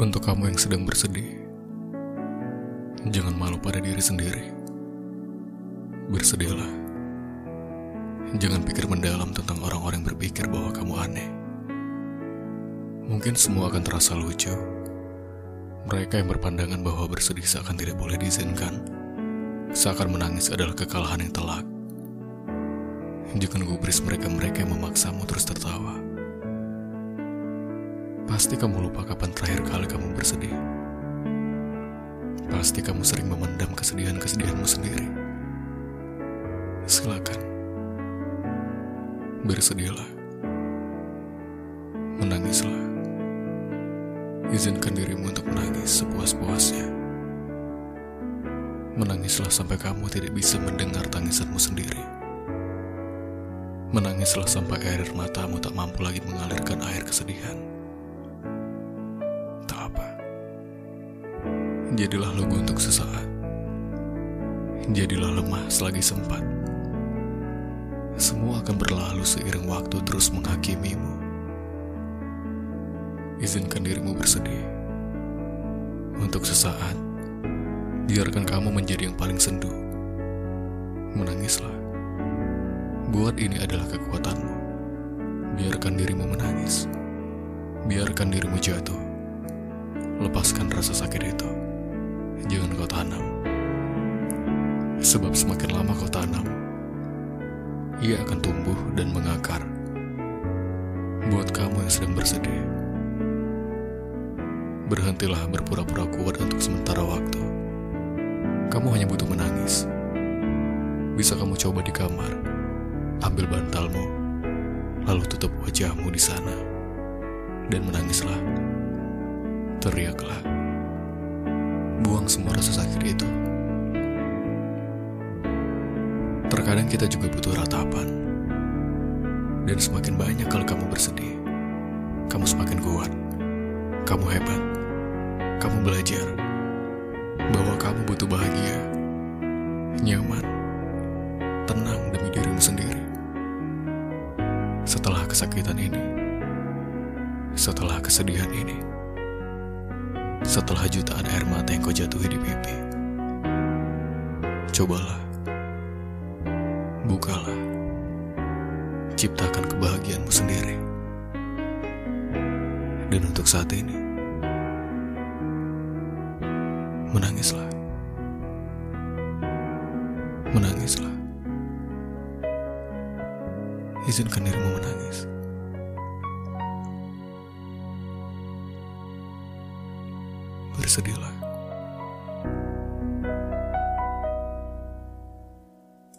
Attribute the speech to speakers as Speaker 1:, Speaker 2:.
Speaker 1: Untuk kamu yang sedang bersedih, jangan malu pada diri sendiri. Bersedihlah. Jangan pikir mendalam tentang orang-orang yang berpikir bahwa kamu aneh. Mungkin semua akan terasa lucu. Mereka yang berpandangan bahwa bersedih seakan tidak boleh diizinkan, seakan menangis adalah kekalahan yang telak. Jangan gubris mereka-mereka yang memaksamu terus tertawa. Pasti kamu lupa kapan terakhir kali kamu bersedih. Pasti kamu sering memendam kesedihan-kesedihanmu sendiri. Silakan. Bersedihlah. Menangislah. Izinkan dirimu untuk menangis sepuas-puasnya. Menangislah sampai kamu tidak bisa mendengar tangisanmu sendiri. Menangislah sampai air matamu tak mampu lagi mengalirkan air kesedihan. Jadilah lugu untuk sesaat. Jadilah lemah selagi sempat. Semua akan berlalu seiring waktu terus menghakimimu. Izinkan dirimu bersedih. Untuk sesaat, biarkan kamu menjadi yang paling sendu. Menangislah. Buat ini adalah kekuatanmu. Biarkan dirimu menangis. Biarkan dirimu jatuh. Lepaskan rasa sakit itu. Jangan kau tanam. Sebab semakin lama kau tanam, ia akan tumbuh dan mengakar. Buat kamu yang sedang bersedih, berhentilah berpura-pura kuat untuk sementara waktu. Kamu hanya butuh menangis. Bisa kamu coba di kamar, ambil bantalmu, lalu tutup wajahmu di sana, dan menangislah. Teriaklah. Buang semua rasa sakit itu. Terkadang kita juga butuh ratapan. Dan semakin banyak kalau kamu bersedih, kamu semakin kuat. Kamu hebat. Kamu belajar bahwa kamu butuh bahagia, nyaman, tenang demi dirimu sendiri. Setelah kesakitan ini, setelah kesedihan ini, setelah jutaan air mata yang kau jatuhi di pipi, cobalah, bukalah, ciptakan kebahagiaanmu sendiri. Dan untuk saat ini, menangislah. Menangislah. Izinkan dirimu menangis. Bersedihlah.